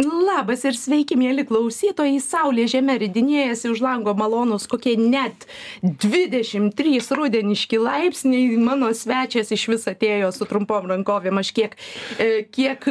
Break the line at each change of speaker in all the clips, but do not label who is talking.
Ну Labas ir sveiki, mėly klausytojai. Saulė žemė ridinėjasi už lango malonus kokie net 23 rudeniški laipsniai. Mano svečias iš vis atėjo su trumpom rankovėm. Aš kiek, e, kiek,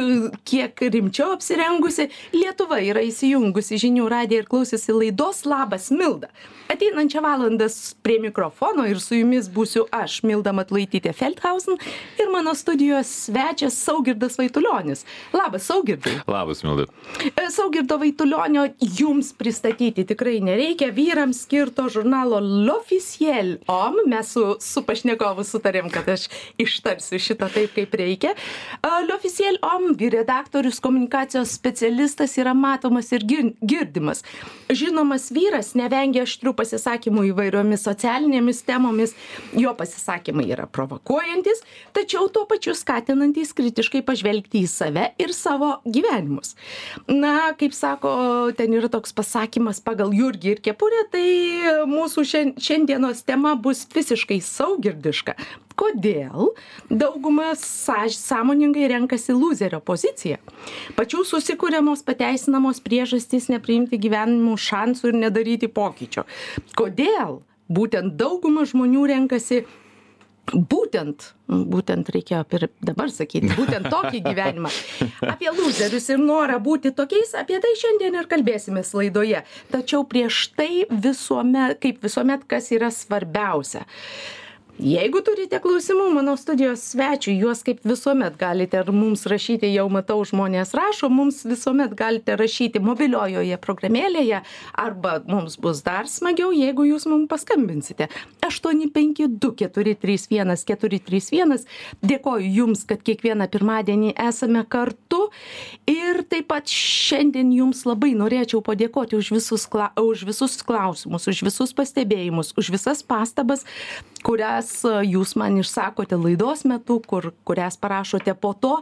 kiek rimčiau apsirengusi. Lietuva yra įsijungusi žinių radiją ir klausėsi laidos Labas Milda. Ateinančią valandą prie mikrofono ir su jumis būsiu aš, Milda Matlaitytė Feldhausen ir mano studijos svečias Saugirdas Vaitulionis. Labas, Saugirdai.
Labas, Milda.
E, Saugirdo Vaitulionio jums pristatyti tikrai nereikia. Vyrams skirto žurnalo L'Officiel OM. Mes su, su pašnekovu sutarėm, kad aš ištarsiu šitą taip, kaip reikia. E, L'Officiel OM redaktorius, komunikacijos specialistas yra matomas ir gir- girdimas. Žinomas vyras nevengia aštrių pasisakymų įvairiomis socialinėmis temomis. Jo pasisakymai yra provokuojantis, tačiau tuo pačiu skatinantis kritiškai pažvelgti į save ir savo gyvenimus. Na, kaip sako, ten yra toks pasakymas pagal Jurgį ir Kepurę, tai mūsų šian- šiandienos tema bus visiškai saugirdiška. Kodėl dauguma sąž- sąmoningai renkasi loserio poziciją? Pačių susikūriamos pateisinamos priežastys nepriimti gyvenimų šansų ir nedaryti pokyčio. Kodėl būtent dauguma žmonių renkasi būtent būtent reikėjo ir dabar sakyti būtent tokį gyvenimą. Apie lūzerius ir norą būti tokiais apie tai šiandien ir kalbėsimės laidoje. Tačiau prieš tai visuomet kaip visuomet kas yra svarbiausia jeigu turite klausimų mano studijos svečiui juos kaip visuomet galite ir mums rašyti jau matau žmonės rašo mums visuomet galite rašyti mobiliojoje programėlėje arba mums bus dar smagiau jeigu jūs mum paskambinsite. aštuoni penki du keturi trys vienas keturi trys vienas. Dėkoju jums kad kiekvieną pirmadienį esame kartu. Ir taip pat šiandien jums labai norėčiau padėkoti už visus kla už visus klausimus už visus pastebėjimus už visas pastabas kurias a, jūs man išsakote laidos metu kur kurias parašote po to.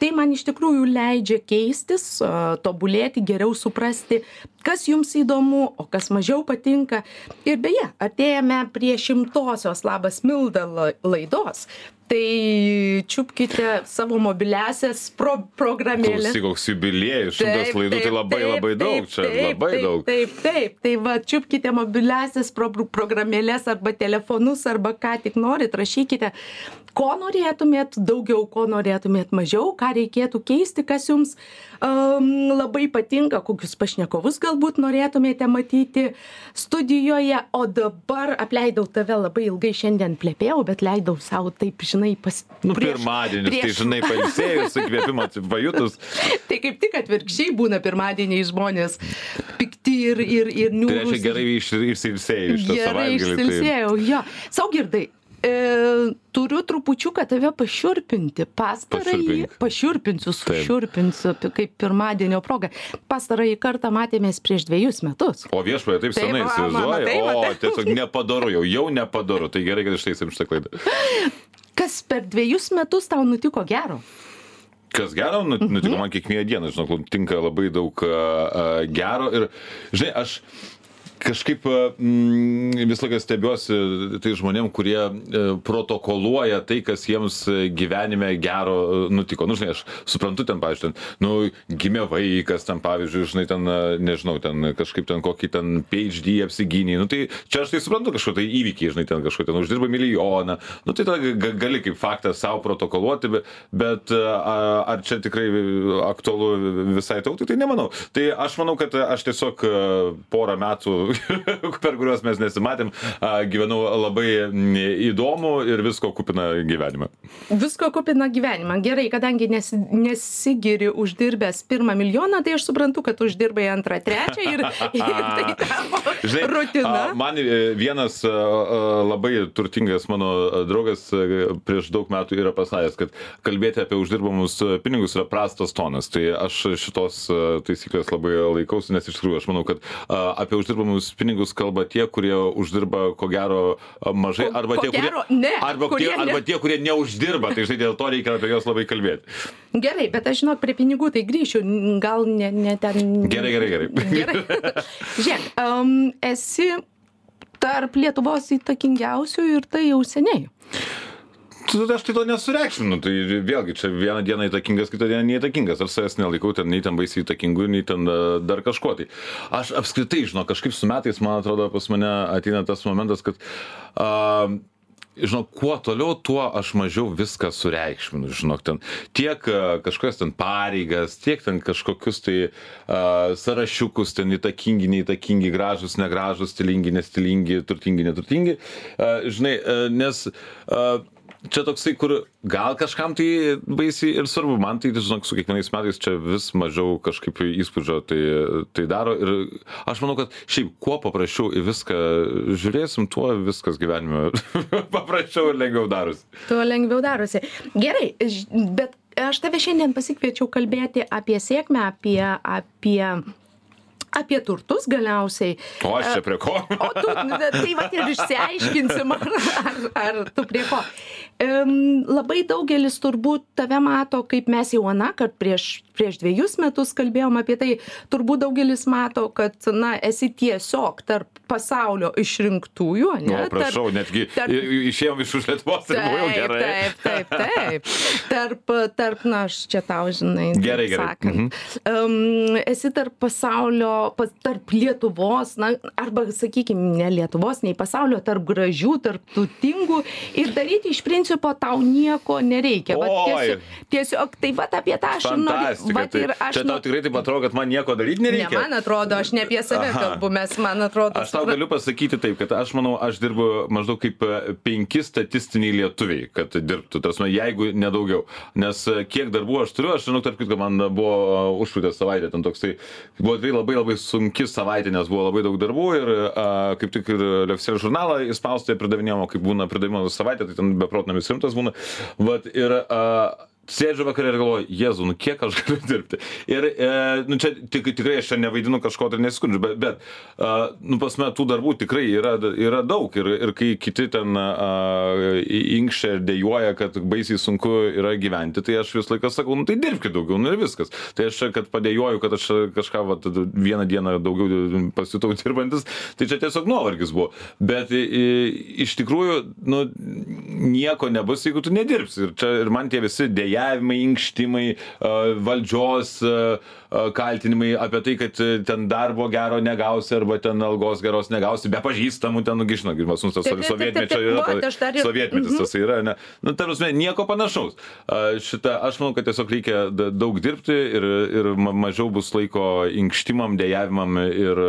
Tai man iš tikrųjų leidžia keistis a, tobulėti geriau suprasti kas jums įdomu o kas mažiau patinka. Ir beje artėjame prie šimtosios labas milda la laidos tai čiupkite savo mobiliąsias pro programėles
Klausyk, koks jubiliejus, šimtas laidų, tai labai
taip,
labai daug,
taip,
čia
taip,
labai
taip,
daug.
Taip, taip, tai va, čiupkite mobiliasias pro programėlės arba telefonus arba ką tik norit, rašykite, ko norėtumėt daugiau, ko norėtumėt mažiau, ką reikėtų keisti, kas jums um, labai patinka, kokius pašnekovus galbūt norėtumėte matyti studijoje, o dabar apleidau tave labai ilgai šiandien plėpėjau, bet leidau savo taip, žinai, pas...
Nu,
prieš-
pirmadienis, tai
prieš-
žinai, pailsėjus, įkvėpimą pajutus,
Tai kaip tik atvirkščiai būna pirmadieniai žmonės pikti ir, ir, ir
tai
niūrūs.
reiškia gerai iš- išsilsėjai iš to
Gerai
savaitgalį. Tai...
išsilsėjau, jo. Saugirdai, e, turiu trupučiuką tave pašiurpinti. Pastarąjį, pašiurpinsiu, sušiurpinsiu pi- kaip pirmadienio proga. Pastarąjį kartą matėmės prieš dviejus metus.
O viešoje taip
Taip,
senai
va,
įsivaizduoji,
matai,
o
matai.
tiesiog nepadaru, jau, jau nepadaru, tai gerai, kad ištaisim šitą klaidą.
Kas per dviejus metus tau nutiko gero?
Kas gero, nu-
Mhm.
nutiko man kiekvieną dieną, žinok, nutinka labai daug gero ir, žinai, aš kažkaip a, mm, visą laiką stebiuosi tai žmonėm, kurie e, protokoluoja tai, kas jiems e, gyvenime gero e, nutiko. Nu, žinai, aš suprantu ten, pavyzdžiui, ten, nu, gimė vaikas, ten, pavyzdžiui, žinai, ten, e, nežinau, ten kažkaip ten kokį ten PhD apsigynė. Nu, tai čia aš tai suprantu kažko tai įvykiai, žinai, ten kažko ten uždirba milijoną. Nu, tai tada ga- gali kaip faktą savo protokoluoti, be- bet e, a, ar čia tikrai aktualu visai tautai, tai nemanau. Tai aš manau, kad aš tiesiog e, porą metų, per kuriuos mes nesimatėm, gyvenau labai įdomų ir visko kupiną gyvenimą.
Visko kupina gyvenimą. Gerai, kadangi nesi, nesigiri uždirbęs pirmą milijoną, tai aš suprantu, kad uždirbai antrą, trečią ir, ir tai tapo rutina.
a, man e, vienas a, labai turtingas mano draugas a, prieš daug metų yra pasakęs, kad kalbėti apie uždirbamus a, pinigus yra prastas tonas. Tai aš šitos taisyklės labai laikausi, nes iš tikrųjų aš manau, kad a, apie uždirbamus pinigus kalba tie, kurie uždirba ko gero mažai, arba, tie,
gero,
kurie,
ne,
arba,
kurie
tie, arba tie, kurie neuždirba. Tai žinai, dėl to reikia apie juos labai kalbėti.
Gerai, bet aš žinok, prie pinigų tai grįšiu, gal ne, ne ten.
Gerai, gerai, gerai.
gerai. Žiūrėk, um, esi tarp Lietuvos įtakingiausių ir tai jau seniai.
Tu, aš tai to nesureikšminu, tai vėlgi čia vieną dieną įtakingas, kitą dieną neįtakingas. Ar savęs nelaikau ten nei ten baisiai įtakingu, nei ten uh, dar kažko. Tai aš apskritai, žinau, kažkaip su metais, man atrodo, pas mane ateina tas momentas, kad uh, žinok, kuo toliau, tuo aš mažiau viską sureikšminu, žinok, ten tiek kažkokias ten pareigas, tiek ten kažkokius tai uh, sąrašiukus, ten įtakingi, neįtakingi, gražus, negražus, stilingi, nestilingi, turtingi, neturtingi, uh, žinai, uh, nes uh, čia toksai, kur gal kažkam tai baisiai ir svarbu, man tai, žinok, su kiekvienais metais čia vis mažiau kažkaip įspūdžio tai, tai daro ir aš manau, kad šiaip kuo paprasčiau į viską žiūrėsim, tuo viskas gyvenime paprasčiau ir lengviau darosi.
Tuo lengviau darosi. Gerai, bet aš tave šiandien pasikviečiau kalbėti apie sėkmę, apie, apie apie turtus galiausiai.
O aš čia prie ko?
O tu, tai va ir išsiaiškinsim, ar, ar, ar tu prie ko. Um, labai daugelis turbūt tave mato, kaip mes jau aną, kad prieš, prieš dviejus metus kalbėjom apie tai, turbūt daugelis mato, kad, na, esi tiesiog tarp pasaulio išrinktųjų, ne?
Na, prašau, tarp, netgi tarp, išėjom iš už Lietuvos, tai buvo jau gerai.
Taip, taip, taip. Tarp, tarp, na, aš čia tau žinai.
Gerai, gerai.
Sakant, mhm. um, esi tarp pasaulio tarp lietuvos na arba sakykim ne lietuvos nei pasaulio tarp gražių tarp turtingų. Ir daryti iš principo tau nieko nereikia. Vat tiesiog tiesiog tai vat apie tą aš ir noriu vat
tai
ir aš
tau tikrai taip atrodo kad man nieko daryt nereikia?
Ne man atrodo aš ne apie save kalbu mes man atrodo
aš tau galiu pasakyti taip kad aš manau aš dirbu maždaug kaip e, penki statistiniai lietuviai kad dirbtų. Ta prasme jeigu ne daugiau. Nes e, kiek darbų aš turiu aš žinau tarp kitko man buvo e, užpraeitą savaitę ten toksai buvo tikrai labai labai sunki savaitė, nes buvo labai daug darbų ir a, kaip tik ir Lefsel žurnalą įspaustė pridavinėjimo, kaip būna pridavimo savaitė, tai ten beprotnamis rimtas būna. Vat, ir a, sėdžiu vakare ir galvoju, Jėzu, nu kiek aš galiu dirbti. Ir, e, nu čia tik, tikrai aš čia nevaidinu kažko tai neskundžiu, bet, bet a, nu pas me tų darbų tikrai yra, yra daug. Ir, ir kai kiti ten inkščia ir dėjoja, kad baisiai sunku yra gyventi, tai aš visą laiką sakau, nu tai dirbkite daugiau, nu ir viskas. Tai aš, kad padėjoju, kad aš kažką vat, vieną dieną daugiau pasitau dirbantis, tai čia tiesiog nuovargis buvo. Bet i, iš tikrųjų, nu, nieko nebus, jeigu tu nedirbsi. Ir, čia, ir man tie visi dėja klijavimai, inkštimai, valdžios kaltinimai apie tai, kad e, ten darbo gero negausi arba ten algos geros negausi, be pažįstamų ten, nu, žinot, pas mus tas sovietmečio yra. Sovietmetis tas yra, ne. Nu, tarsi, nieko panašaus. Šitą, aš manau, kad tiesiog reikia daug dirbti ir, ir mažiau bus laiko inkštimam, dėjavimam ir,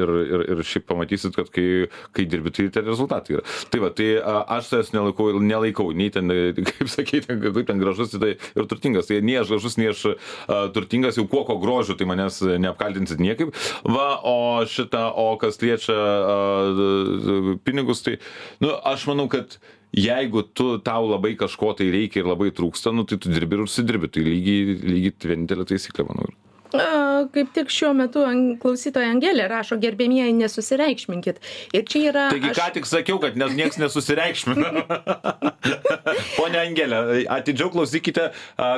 ir, ir, ir šiaip pamatysit, kad kai, kai dirbi, tai tie rezultatai yra. Tai va, tai aš savęs nelaikau, nelaikau, nei ten, kaip sakyti, kaip ten gražus tai ir turtingas. Tai nei aš gražus, nei aš uh, turtingas, jau kuo ko grožiu, tai manęs neapkaltinsit niekaip. Va, o šitą, o kas liečia uh, pinigus, tai, nu, aš manau, kad jeigu tu tau labai kažko tai reikia ir labai trūksta, nu, tai tu dirbi ir užsidirbi. Tai lygiai, lygiai vienintelė taisyklė, manau.
Kaip tik šiuo metu klausytoja Angelė rašo, gerbėmieji, nesusireikšminkit. Ir čia yra.
Taigi, ką tik sakiau, kad net niekas nesusireikšmina. Pone Angelė, atidžiau klausykite,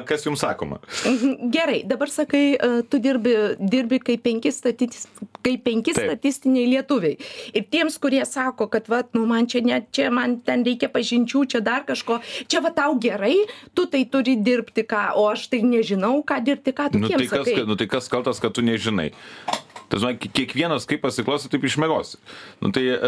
kas jums sakoma.
Mhm, gerai, dabar sakai, tu dirbi, dirbi kaip penki, statis, kaip penki Taip. statistiniai lietuviai. Ir tiems, kurie sako, kad, va, nu, man čia, ne, čia man ten reikia pažinčių, čia dar kažko, čia va tau gerai, tu tai turi dirbti ką, o aš tai nežinau, ką dirbti, ką tu
nu,
tai
kas,
sakai.
Nu, tai kas kaltas, kad tu nežinai. Tas, kiekvienas kaip pasiklosi, taip išmėgosi. Nu, tai e,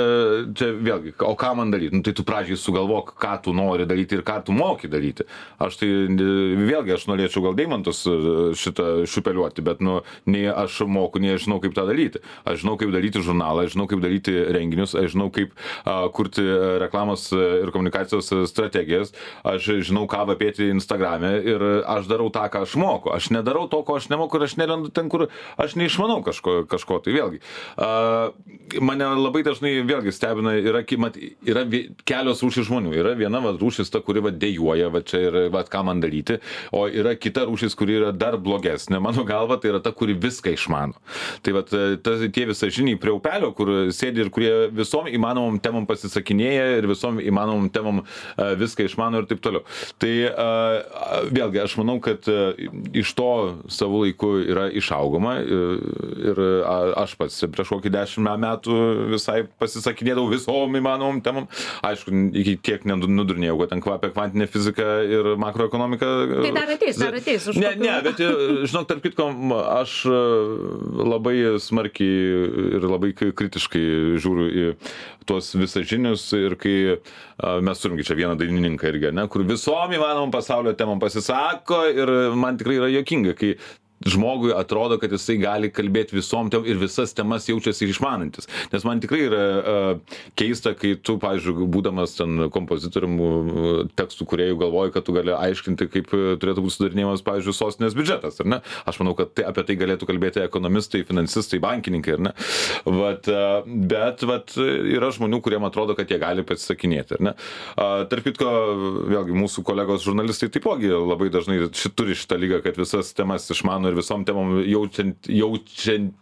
čia vėlgi, o ką man daryti? Nu, tai tu pradžiai sugalvok, ką tu nori daryti ir ką tu moki daryti. Aš tai vėlgi, aš norėčiau gal deimantus e, šitą šupeliuoti, bet nu, nei aš moku, nei aš žinau, kaip tą daryti. Aš žinau, kaip daryti žurnalą, aš žinau, kaip daryti renginius, aš žinau, kaip a, kurti reklamos ir komunikacijos strategijas, aš žinau, ką vapėti Instagram'e ir aš darau tą, ką aš moku. Aš nedarau to, ko aš nemoku ir aš nelendu ten, kur aš neišmanau kažko kažko. Tai vėlgi, uh, mane labai dažnai vėlgi stebina, yra, mat, yra kelios rūšys žmonių. Yra viena va, rūšis ta, kuri va, dėjuoja, va, čia ir va, ką man daryti, o yra kita rūšis, kuri yra dar blogesnė. Mano galva, tai yra ta, kuri viską išmano. Tai va, ta, tie visažiniai prie upelio, kur sėdi ir kurie visom įmanomom temom pasisakinėja ir visom įmanomom temom uh, viską išmano ir taip toliau. Tai uh, vėlgi, aš manau, kad iš to savo laiku yra išaugoma ir aš pats prieš kokį dešimt metų visai pasisakinėdavau visom įmanomom temom. Aišku, iki tiek nenudurnėjau, kad ten apie kvantinę fiziką ir makroekonomiką.
Tai dar ateis, dar ateis.
Ne, kokiu... ne, bet žinok, tarp kitko, aš labai smarkiai ir labai kritiškai žiūriu į tuos visažinius ir kai mes turim čia vieną dainininką irgi, ne, kur visom įmanomom pasaulio temom pasisako ir man tikrai yra jokinga, kai žmogui atrodo, kad jisai gali kalbėti visom tem ir visas temas jaučiasi išmanantis. Nes man tikrai yra uh, keista, kai tu, pavyzdžiui, būdamas ten kompozitorium, tekstų kuriejų galvoji, kad tu gali aiškinti, kaip turėtų būti sudarinėjamas, pavyzdžiui, sostinės biudžetas, ar ne? Aš manau, kad tai, apie tai galėtų kalbėti ekonomistai, finansistai, bankininkai, ar ne? Vat, uh, bet vat, yra žmonių, kuriem atrodo, kad jie gali pasisakinėti, ar ne? Uh, tarp kitko, vėlgi, mūsų kolegos žurnalistai taipogi labai dažnai šit, turi šitą lygą, kad visas temas išmano ir visom temom jaučiant, jaučiant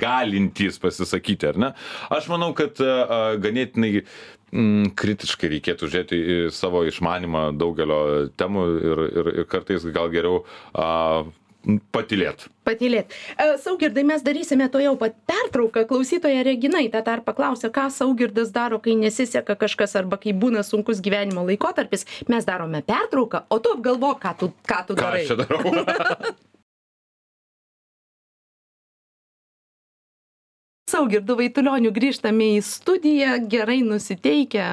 galintys pasisakyti, ar ne? Aš manau, kad a, ganėtinai mm, kritiškai reikėtų žiūrėti į savo išmanimą daugelio temų ir, ir, ir kartais gal geriau a, patilėt.
Patilėt. Saugirdai, mes darysime to jau pat pertrauką. Klausytoja Regina į tą tarpą klausia, ką Saugirdas daro, kai nesiseka kažkas arba kai būna sunkus gyvenimo laikotarpis. Mes darome pertrauką, o tu apgalvok, ką tu, ką tu darai.
Ką aš čia darau?
Saugirdu Vaitulioniu grįžtame į studiją, gerai nusiteikę,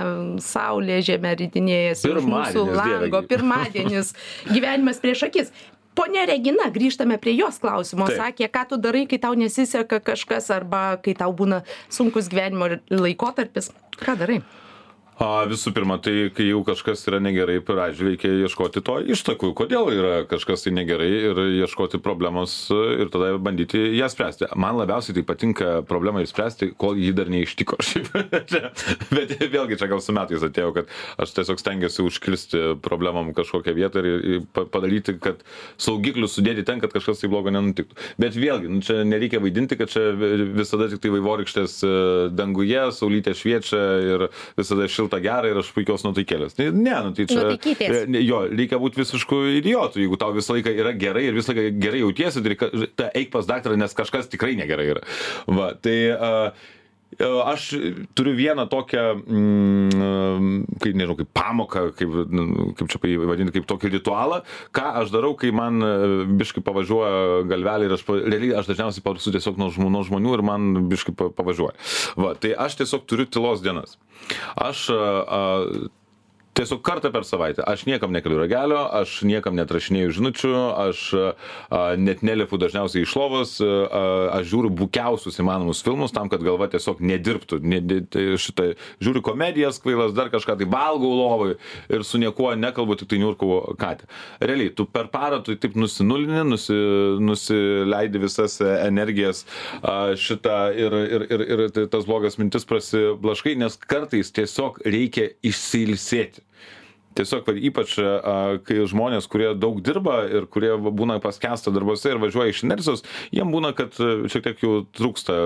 saulė žemė rytinėjasi už mūsų lango, pirmadienis, gyvenimas prieš akis. Pone Regina, grįžtame prie jos klausimo. Sakė, ką tu darai, kai tau nesiseka kažkas arba kai tau būna sunkus gyvenimo laikotarpis. Ką darai?
A, visų pirma, tai kai jau kažkas yra negerai, pradžioje reikia ieškoti to ištakų, kodėl yra kažkas tai negerai ir ieškoti problemos ir tada bandyti ją spręsti. Man labiausiai tai patinka problemą išspręsti, kol ji dar neištiko. Bet vėlgi čia gal su metais atėjo, kad aš tiesiog stengiuosi užklisti problemam kažkokią vietą ir padaryti, kad saugiklius sudėti ten, kad kažkas tai blogo nenutiktų. Bet vėlgi, nu, čia nereikia vaidinti, kad čia visada tik tai vaivorykštės e, danguje, saulytė šviečia ir visada šilta šilta gera ir aš puikios nuotaikėlės. Tai ne, nu tai čia.
Nuotaikytės.
Jo, reikia būti visišku idiotu, jeigu tau visą laiką yra gerai ir visą laiką gerai jautiesi, tai eik pas daktarą, nes kažkas tikrai negerai yra. Va, tai uh, Aš turiu vieną tokią, mm, kaip nežinau, kaip pamoką, kaip, nu, kaip čia vadinti, kaip tokį ritualą, ką aš darau, kai man biškai pavažiuoja galvelį ir aš, realiai aš dažniausiai parsu tiesiog nuo žmonių, nuo žmonių ir man biškai pavažiuoja. Va, tai aš tiesiog turiu tylos dienas. Aš a, tiesiog kartą per savaitę. Aš niekam nekeliu ragelio aš niekam neatrašinėju žinučių aš a, net nelipu dažniausiai iš lovos a, aš žiūriu bukiausius įmanomus filmus tam kad galva tiesiog nedirbtų. Ne, ne, tai šitą žiūriu komedijas kvailas dar kažką tai valgau lovoj ir su niekuo nekalbu tik tai niurkau katę. Realiai tu per parą tu taip nusinulini nusi nusileidi visas energijas a, šitą ir ir ir ir tas blogas mintis prasiblaškai nes kartais tiesiog reikia išsiilsėti tiesiog vat ypač a kai žmonės kurie daug dirba ir kurie būna paskęsta darbuose ir važiuoja iš inercijos jiem būna kad šiek tiek jau trūksta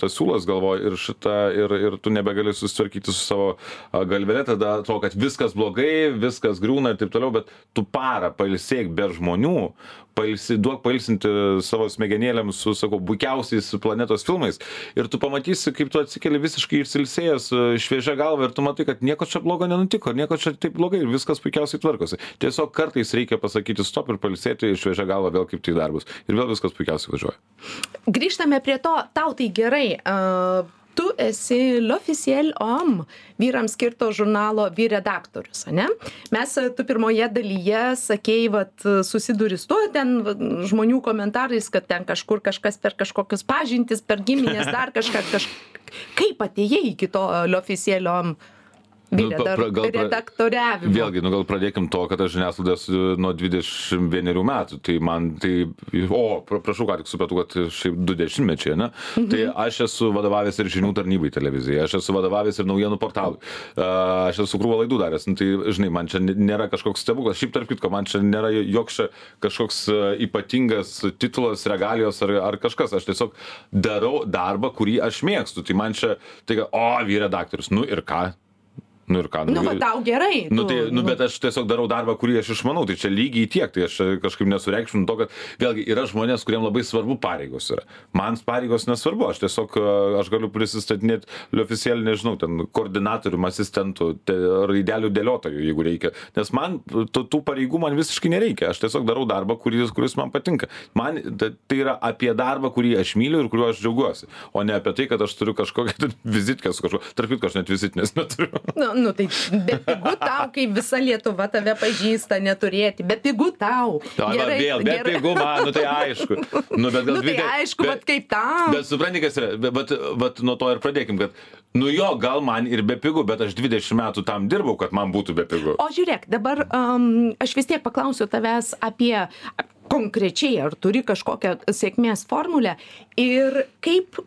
tas siūlas galvoj ir šita ir ir tu nebegali susitvarkyti su savo galvele tada atrodo kad viskas blogai viskas griūna ir taip toliau bet tu parą pailsėk be žmonių pailsi duok pailsinti savo smegenėlėms su sakau bukiausiais planetos filmais ir tu pamatysi kaip tu atsikeli visiškai išsiilsėjęs šviežia galva ir tu matai kad nieko čia blogo nenutiko nieko čia taip blogai ir viskas puikiausiai tvarkosi. Tiesiog kartais reikia pasakyti stop ir pailsėti šviežia galva vėl kibti į darbus. Ir vėl viskas puikiausiai važiuoja.
Grįžtame prie to. Tau tai gerai. A tu esi l'officiel homme vyrams skirto žurnalo vyr redaktorius ane? Mes tu pirmoje dalyje sakei vat susiduri su tuo ten žmonių komentarais kad ten kažkur kažkas per kažkokias pažintis per gimines dar kažką kaž kaip atėjai iki to l'officiel homme?
Nu,
Redar-
pra- gal
redaktoriavimo.
Vėlgi, nu gal pradėkim to, kad aš žiniasklaidą esu nuo 21 metų. Tai man tai... O, pra- prašau, ką tik supratau, kad šiaip du dešimtmečiai, ne?
Mhm.
Tai aš esu vadovavęs ir žinių tarnybai televizijai, aš esu vadovavęs ir naujienų portalui. Aš esu krūvą laidų daręs. Nu, tai, žinai, man čia nėra kažkoks stebuklas. Šiaip tarp kitko, man čia nėra joks kažkoks ypatingas titulas, regalijos ar, ar kažkas. Aš tiesiog darau darbą, kurį aš mėgstu. Tai man čia, tai, o, vyr redaktorius, nu ir ką? Nu ir ką?
Nu, va, tau gerai.
Nu, tai, nu, bet aš tiesiog darau darbą, kurį aš išmanau, tai čia lygiai tiek, tai aš kažkaip nesureikšminu to, kad vėlgi yra žmonės, kuriem labai svarbu pareigos yra. Man pareigos nesvarbu, aš tiesiog, a, aš galiu prisistatinėti oficialiai, nežinau, ten koordinatorium, asistentų, te, raidelių dėliotojų, jeigu reikia, nes man tų, pareigų man visiškai nereikia, aš tiesiog darau darbą, kuris, kuris man patinka. Man ta- tai yra apie darbą, kurį aš myliu ir kuriuo aš džiaugiuosi, o ne apie tai, kad aš turiu kažkokią vizitkę su kažkuo, tarp kitko aš net vizitinės neturiu.
Nu, nu tai bepigu tau, kai visa Lietuva tave pažįsta, neturėti. Bepigu tau.
Na, va, vėl, be pigų man, nu tai aišku. Nu, bet gal
Nu, tai
dvide-
aišku,
bet-
bet kaip tau.
Bet supranti, kas yra, bet, bet, bet nuo to ir pradėkim, kad, nu jo, gal man ir be pigų, bet aš 20 metų tam dirbau, kad man būtų be pigų.
O žiūrėk, dabar um, aš vis tiek paklausiu tavęs apie konkrečiai, ar turi kažkokią sėkmės formulę ir kaip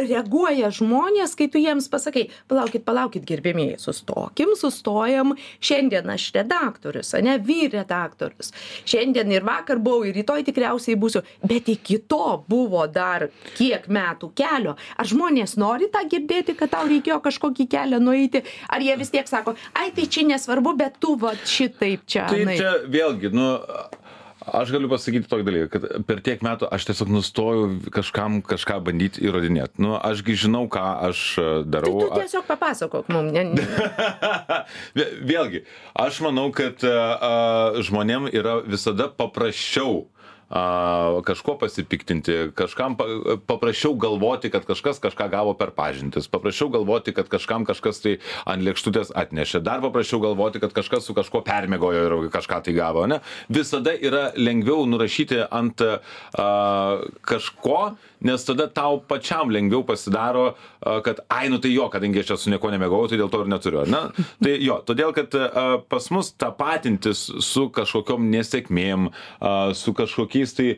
reaguoja žmonės, kai tu jiems pasakai, palaukit, palaukit, gerbėmėjai, sustokim, sustojam, šiandien aš redaktorius, ne, vyr redaktorius, šiandien ir vakar buvau, ir rytoj tikriausiai būsiu, bet iki to buvo dar kiek metų kelio. Ar žmonės nori tą girdėti, kad tau reikėjo kažkokį kelią nueiti, ar jie vis tiek sako, ai tai čia nesvarbu, bet tu va šitaip čia.
Tai
nueik."
čia vėlgi, nu, aš galiu pasakyti tokį dalyką, kad per tiek metų aš tiesiog nustojau kažkam kažką bandyti įrodinėti. Nu, ašgi žinau, ką aš e,
Tai
darau.
tu tiesiog papasakok mums. Ne, ne.
Vė- Vėlgi, aš manau, kad a, a, žmonėm yra visada paprasčiau a, kažkuo pasipiktinti, kažkam pa, paprasčiau galvoti, kad kažkas kažką gavo per pažintis, paprasčiau galvoti, kad kažkam kažkas tai ant lėkštutės atnešė, dar paprasčiau galvoti, kad kažkas su kažkuo permėgojo ir kažką tai gavo. Ne? Visada yra lengviau nurašyti ant a, kažko, nes tada tau pačiam lengviau pasidaro, kad ai, nu tai jo, kadangi aš čia su nieko nemėgau, tai dėl to ir neturiu. Na, tai jo, todėl, kad pas mus tapatintis su kažkokiom nesėkmėm, su kažkokiais tai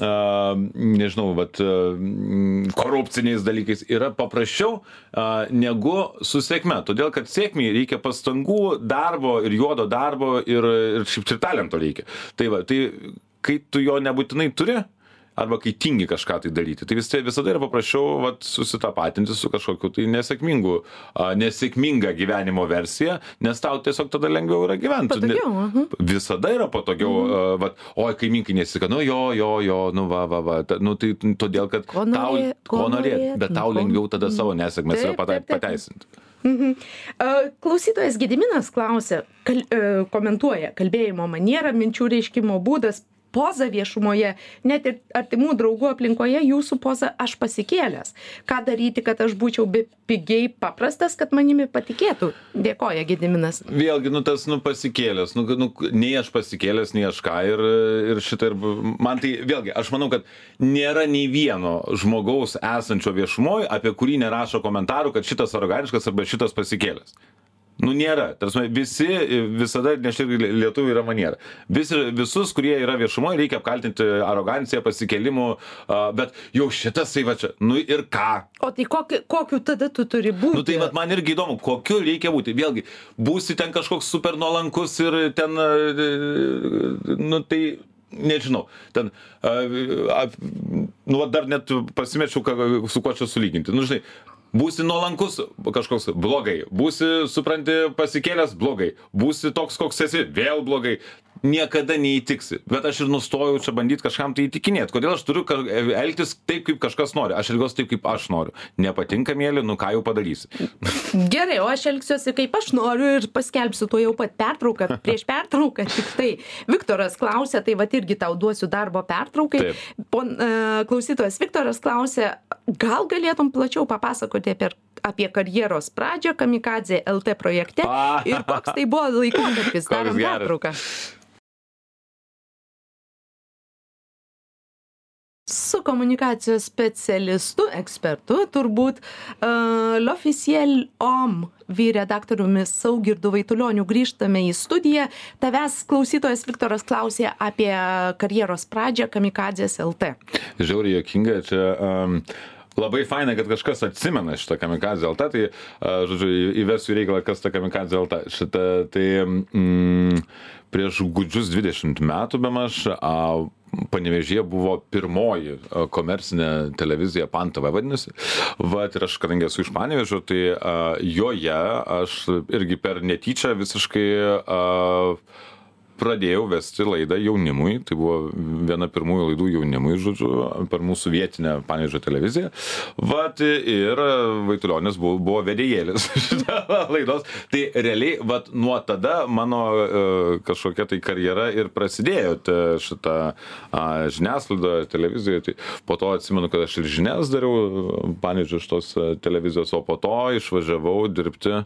a, nežinau, a, mm, korupciniais dalykais yra paprasčiau a, negu su sėkme. Todėl, kad sėkmiai reikia pastangų, darbo ir juodo darbo ir, ir šiaip ir talento reikia. Tai va, tai kai tu jo nebūtinai turi, arba kai tingi kažką tai daryti. Tai vis, visada yra paprasčiau vat, susitapatinti su kažkokiu tai nesėkmingu, a, nesėkminga gyvenimo versija, nes tau tiesiog tada lengviau yra gyventi. Tu ne-
Patogiau, aha.
Visada yra patogiau, mhm. vat, oi, kaiminkai nesika, nu jo, jo, jo, nu va, va, va. Ta, nu, tai todėl, kad
Ko
tau,
norėt,
ko norėt,
norėt,
bet tau lengviau tada savo nesėkmės yra
Taip,
pata-
taip, taip.
pateisinti.
Mhm. Klausytojas Gediminas klausia, kal, e, komentuoja kalbėjimo manierą, minčių reiškimo būdas, poza viešumoje, net ir artimų draugų aplinkoje jūsų poza aš pasikėlęs. Ką daryti, kad aš būčiau be pigiai paprastas, kad manimi patikėtų? Dėkoja Gediminas.
Vėlgi, nu tas, nu pasikėlęs, nu, nu nei aš pasikėlęs, nei aš ką ir, ir šitą ir man tai, vėlgi, aš manau, kad nėra nei vieno žmogaus esančio viešumoje, apie kurį nerašo komentarų, kad šitas aroganiškas arba šitas pasikėlęs. Nu nėra. Tarsi visi visada, nes čia lietuvių yra maniera. Visi, visus, kurie yra viešumoje, reikia apkaltinti aroganciją, pasikėlimu, a, bet jau šitas tai va čia, nu ir ką?
O tai kokiu, kokiu tada tu turi būti?
Nu tai vat, man irgi įdomu, kokiu reikia būti. Vėlgi, būsi ten kažkoks super nuolankus ir ten, e, nu tai nežinau, ten, a, a, nu dar net pasimečiau, su kuo čia sulyginti. Nu žinai, būsi nuolankus kažkoks blogai, būsi, supranti, pasikėlęs blogai, būsi toks, koks esi vėl blogai. Niekada neįtiksi. Bet aš ir nustojau čia bandyti kažkam tai įtikinėti. Kodėl aš turiu elgtis taip, kaip kažkas nori. Aš elgiuosi taip, kaip aš noriu. Nepatinka mėly, nu ką jau padarysi.
Gerai, o aš elgsiuosi kaip aš noriu ir paskelbsiu tuo jau pat pertrauką, prieš pertrauką tik tai. Viktoras klausė, tai va irgi tau duosiu darbo pertraukai. Pon, uh, klausytojas Viktoras klausė, gal galėtum plačiau papasakoti apie, apie karjeros pradžią Kamikadze LT projekte ir koks tai buvo laikotarpis. Darom pertrauką. Su komunikacijos specialistu, ekspertu, turbūt uh, L'Officiel OM vyredaktoriumi Saugirdu Vaitulioniu grįžtame į studiją. Tavęs klausytojas Viktoras klausė apie karjeros pradžią Kamikadzės LT.
žiauriai jokinga, čia um, labai faina, kad kažkas atsimena šitą kamikadzę LT, tai, žodžiu, įvesiu reikalą, kas ta kamikadzė LT. Šitą, tai mm, prieš gūdžius 20 metų bemaž a, Panevežėje buvo pirmoji komercinė televizija Pantava vadinasi. Vat ir aš, kadangi esu iš Panevežio, tai a, joje aš irgi per netyčia visiškai a, pradėjau vesti laidą jaunimui, tai buvo viena pirmųjų laidų jaunimui, žodžiu, per mūsų vietinę Panežio televiziją. Vat ir Vaitulionis buvo, buvo vedėjėlis laidos. Tai realiai, vat nuo tada mano uh, kažkokia tai karjera ir prasidėjo šitą žiniasklaidą, televiziją. Tai po to atsimenu, kad aš ir žinias dariau Panežio šitos televizijos, o po to išvažiavau dirbti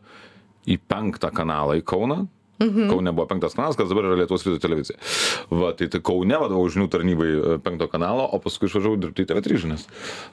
į penktą kanalą į Kauną, Mhm. Kaune buvo penktas kanalas, kas dabar yra Lietuvos ryto televizija. Va, tai, tai Kaune vadovau žinių tarnybai e, penkto kanalo, o paskui išvažiavau dirbti į TV3 žinias.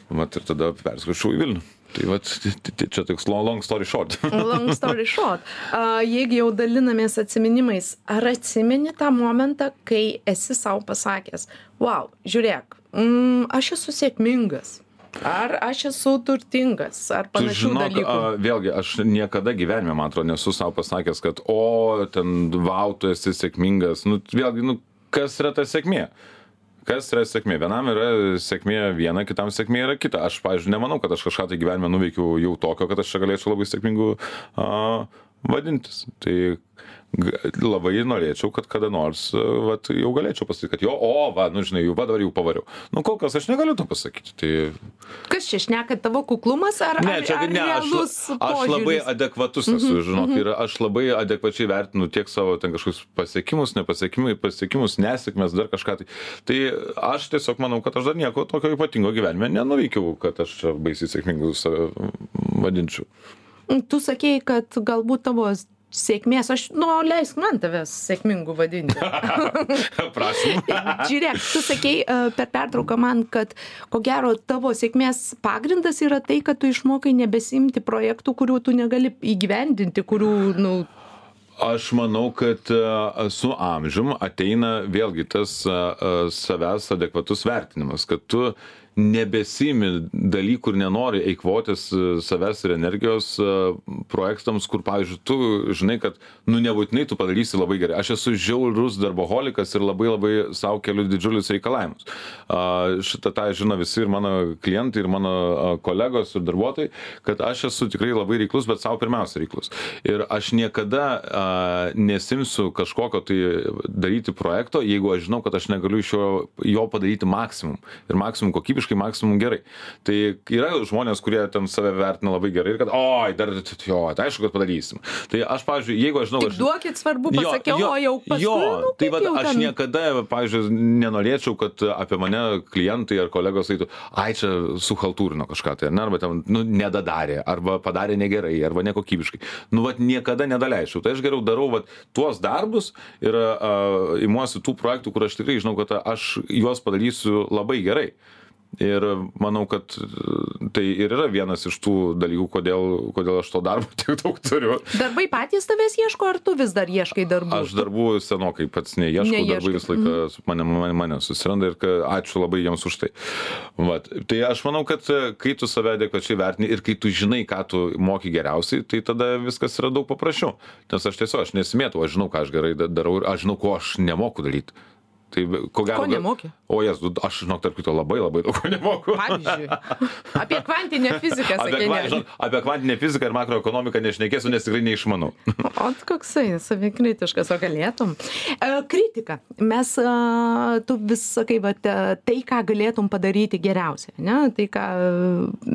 Vat ir tada perskaičiau į Vilnių. Tai va, čia toks long, long story short.
long story short. Uh, jeigu jau dalinamės atsiminimais, ar atsimeni tą momentą, kai esi savo pasakęs, wow, žiūrėk, mm, aš esu sėkmingas, Ar aš esu turtingas, ar panašių žinok, dalykų?
A, vėlgi, aš niekada gyvenime, man atrodo, nesu savo pasakęs, kad, o, ten, vau, tu esi sėkmingas. Nu, vėlgi, nu, kas yra ta sėkmė? Kas yra sėkmė? Vienam yra sėkmė viena, kitam sėkmė yra kita. Aš, pavyzdžiui, nemanau, kad aš kažką tai gyvenime nuveikiau jau tokio, kad aš čia galėčiau labai sėkmingu uh, vadintis. Tai labai norėčiau, kad kada nors, vat, jau galėčiau pasakyti, kad jo, o, va, nu, žinai, jau dabar jau pavariau. Nu, kol kas aš negaliu to pasakyti. Tai...
Kas čia šneka tavo kuklumas ar ne? Čia, ar, ar ne,
aš, aš labai adekvatus esu, mm -hmm, žinok, mm -hmm. ir aš labai adekvačiai vertinu tiek savo ten kažkokius pasiekimus, nepasiekimus, pasiekimus, nesėkmės, dar kažką. Tai, tai aš tiesiog manau, kad aš dar nieko tokio ypatingo gyvenime nenuveikiau, kad aš baisiai sėkmingai save vadinčiau.
Tu sakėjai, kad galbūt tavo sėkmės, aš, nu, leisk man tavęs sėkmingu vadinti.
Prašom.
Žiūrėk, tu sakei uh, per pertrauką man, kad ko gero tavo sėkmės pagrindas yra tai, kad tu išmokai nebesimti projektų, kurių tu negali įgyvendinti, kurių, nu,
Aš manau, kad su amžium ateina vėlgi tas savęs adekvatus vertinimas, kad tu nebesiimi dalykų ir nenori eikvotis e, savęs ir energijos e, projektams, kur, pavyzdžiui, tu žinai, kad, nu, nebūtinai tu padarysi labai gerai. Aš esu žiaurus darboholikas ir labai labai savo keliu didžiulius reikalavimus. Šitą tą žino visi ir mano klientai, ir mano kolegos, ir darbuotojai, kad aš esu tikrai labai reiklus, bet savo pirmiausia reiklus. Ir aš niekada nesimsiu kažkokio tai daryti projekto, jeigu aš žinau, kad aš negaliu iš jo, jo padaryti maksimum. Ir maksimum kokybiškai kokybiškai maksimum gerai. Tai yra žmonės, kurie ten save vertina labai gerai ir kad, oi, dar, jo, tai aišku, kad padarysim. Tai aš, pavyzdžiui, jeigu aš žinau,
aš... Duokit svarbu, pasakiau, jo, jo, o jau paskui. Jo,
nu, tai va, aš ten... niekada, pavyzdžiui, nenorėčiau, kad apie mane klientai ar kolegos eitų, ai, čia suhaltūrino kažką tai, ne, arba ten, nu, nedadarė, arba padarė negerai, arba nekokybiškai. Nu, va, niekada nedaleisčiau. Tai aš geriau darau, va, tuos darbus ir uh, imuosi tų projektų, kur aš tikrai žinau, kad aš juos padarysiu labai gerai ir manau kad tai ir yra vienas iš tų dalykų kodėl kodėl aš to darbo tiek daug turiu.
Darbai patys tavęs ieško ar tu vis dar ieškai darbų?
Aš darbų senokai pats neieškau darbai visą laiką mhm. mane mane mane susiranda ir ačiū labai jiems už tai. Vat tai aš manau kad kai tu save adekvačiai vertini ir kai tu žinai ką tu moki geriausiai tai tada viskas yra daug paprasčiau. Nes aš tiesiog aš nesimėtau aš žinau ką aš gerai darau ir aš žinau ko aš nemoku daryt Tai ko gero.
Ko nemoki?
O jas, aš žinok, tarp kito labai labai daug ko nemoku.
Pavyzdžiui, apie kvantinę fiziką sakė.
Apie, kva, žinok, apie kvantinę fiziką ir makroekonomiką nešnekėsiu, nes tikrai neišmanau.
o koksai, savikritiškas, o galėtum. E, kritika. Mes, e, tu vis sakai, va, tai, ką galėtum padaryti geriausia, ne? Tai, ką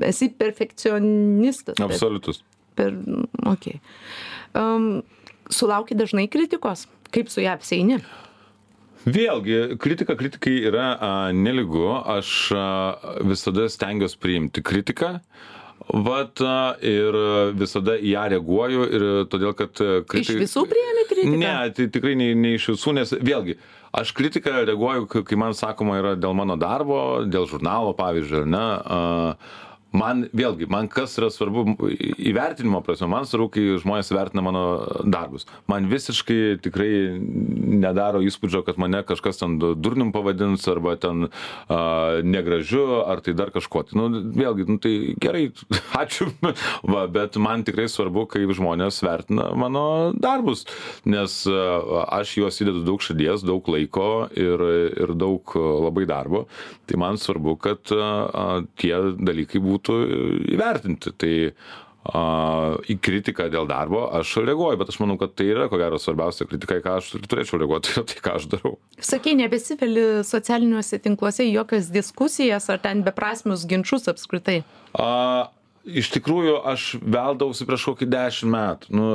esi perfekcionistas.
Absoliutus.
Per, okay. um, sulauki dažnai kritikos. Kaip su ją apseini?
Vėlgi, kritika kritikai yra a, neligu, aš a, visada stengiuosi priimti kritiką. Vat ir visada į ją reaguoju ir todėl, kad
kritikai... Iš visų priemi kritiką?
Ne, tai tikrai ne, ne iš visų, nes vėlgi, aš kritiką reaguoju, kai man sakoma yra dėl mano darbo, dėl žurnalo, pavyzdžiui, ar ne. Man vėlgi man kas yra svarbu įvertinimo prasme man svarbu kai žmonės vertina mano darbus. Man visiškai tikrai nedaro įspūdžio kad mane kažkas ten durnium pavadins arba ten a, negražiu ar tai dar kažkuo. Tai nu vėlgi nu tai gerai ačiū. Va bet man tikrai svarbu kaip žmonės vertina mano darbus nes aš juos įdedu daug širdies daug laiko ir ir daug labai darbo. Tai man svarbu kad a, tie dalykai būtų būtų įvertinti. Tai a, į kritiką dėl darbo aš reaguoju, bet aš manau, kad tai yra ko gero svarbiausia kritika, į ką aš turėčiau reaguoti, tai tai, ką aš darau.
Sakai, nebesiveli socialiniuose tinkluose jokias diskusijas ar ten beprasmius ginčius apskritai?
A, iš tikrųjų, aš veldausi prieš kokį dešimt metų. Nu,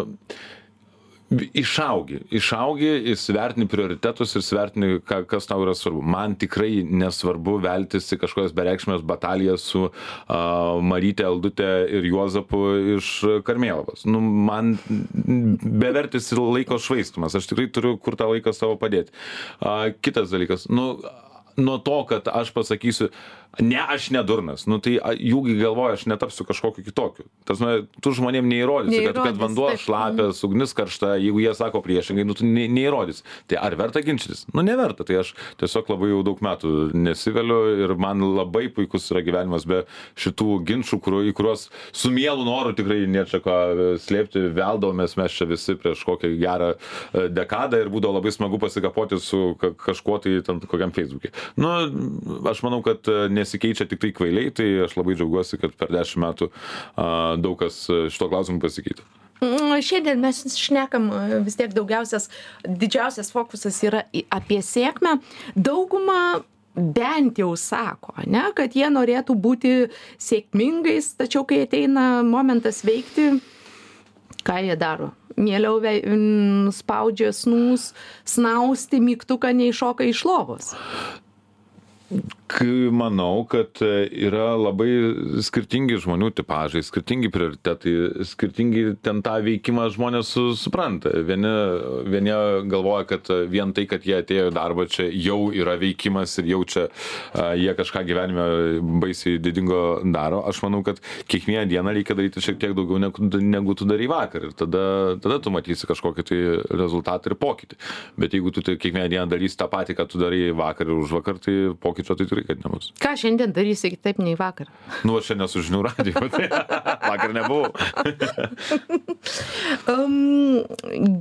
išaugi išaugi įsivertini prioritetus ir įsivertini ką kas tau yra svarbu. Man tikrai nesvarbu veltis į kažkokias bereikšmes batalijas su a maryte aldute ir juozapu iš karmėlavos. Nu man bevertis ir laiko švaistymas aš tikrai turiu kur tą laiką savo padėti. A kitas dalykas. Nu nuo to kad aš pasakysiu ne aš ne durnas. Nu tai jų gi galvoj aš netapsiu kažkokiu kitokiu. Ta prasme tu žmonėm neįrodysi kad kad vanduo šlapias ugnis karšta jeigu jie sako priešingai nu tu ne neįrodysi. Tai ar verta ginčytis? Nu neverta. Tai aš tiesiog labai jau daug metų nesiveliu ir man labai puikus yra gyvenimas be šitų ginčų kurių į kuriuos su mielu noru tikrai nėr čia ką slėpti. Veldavomės mes čia visi prieš kokią gerą e, dekadą ir būdavo labai smagu pasikapoti su ka kažkuo tai ten kokiam feisbuke nu aš manau kad e, nesikeičia tiktai kvailiai tai aš labai džiaugiuosi kad per dešim metų a daug kas šituo klausimu pasikeitė
mm, Šiandien mes šnekam vis tiek daugiausias, didžiausias fokusas yra apie sėkmę. Dauguma bent jau sako, ne, kad jie norėtų būti sėkmingais, tačiau kai ateina momentas veikti, ką jie daro? Mieliau spaudžia snūs, snausti mygtuką, nei šoka iš lovos
manau kad e, yra labai skirtingi žmonių tipažai skirtingi prioritetai skirtingi ten tą veikimą žmonės su supranta. Vieni vieni galvoja kad vien tai kad jie atėjo į darbą čia jau yra veikimas ir jau čia a, jie kažką gyvenime baisiai didingo daro. Aš manau kad kiekvieną dieną reikia daryti šiek tiek daugiau negu, negu tu darai vakar. Ir tada tada tu matysi kažkokį tai rezultatą ir pokytį. Bet jeigu tu tai kiekvieną dieną darysi tą patį ką tu darei vakar ir užvakar tai pokyčio tai tikrai kad nebus.
Ką šiandien darysi kitaip nei vakar?
Nu, aš šiandien su žinių radiju, tai vakar nebuvau.
um,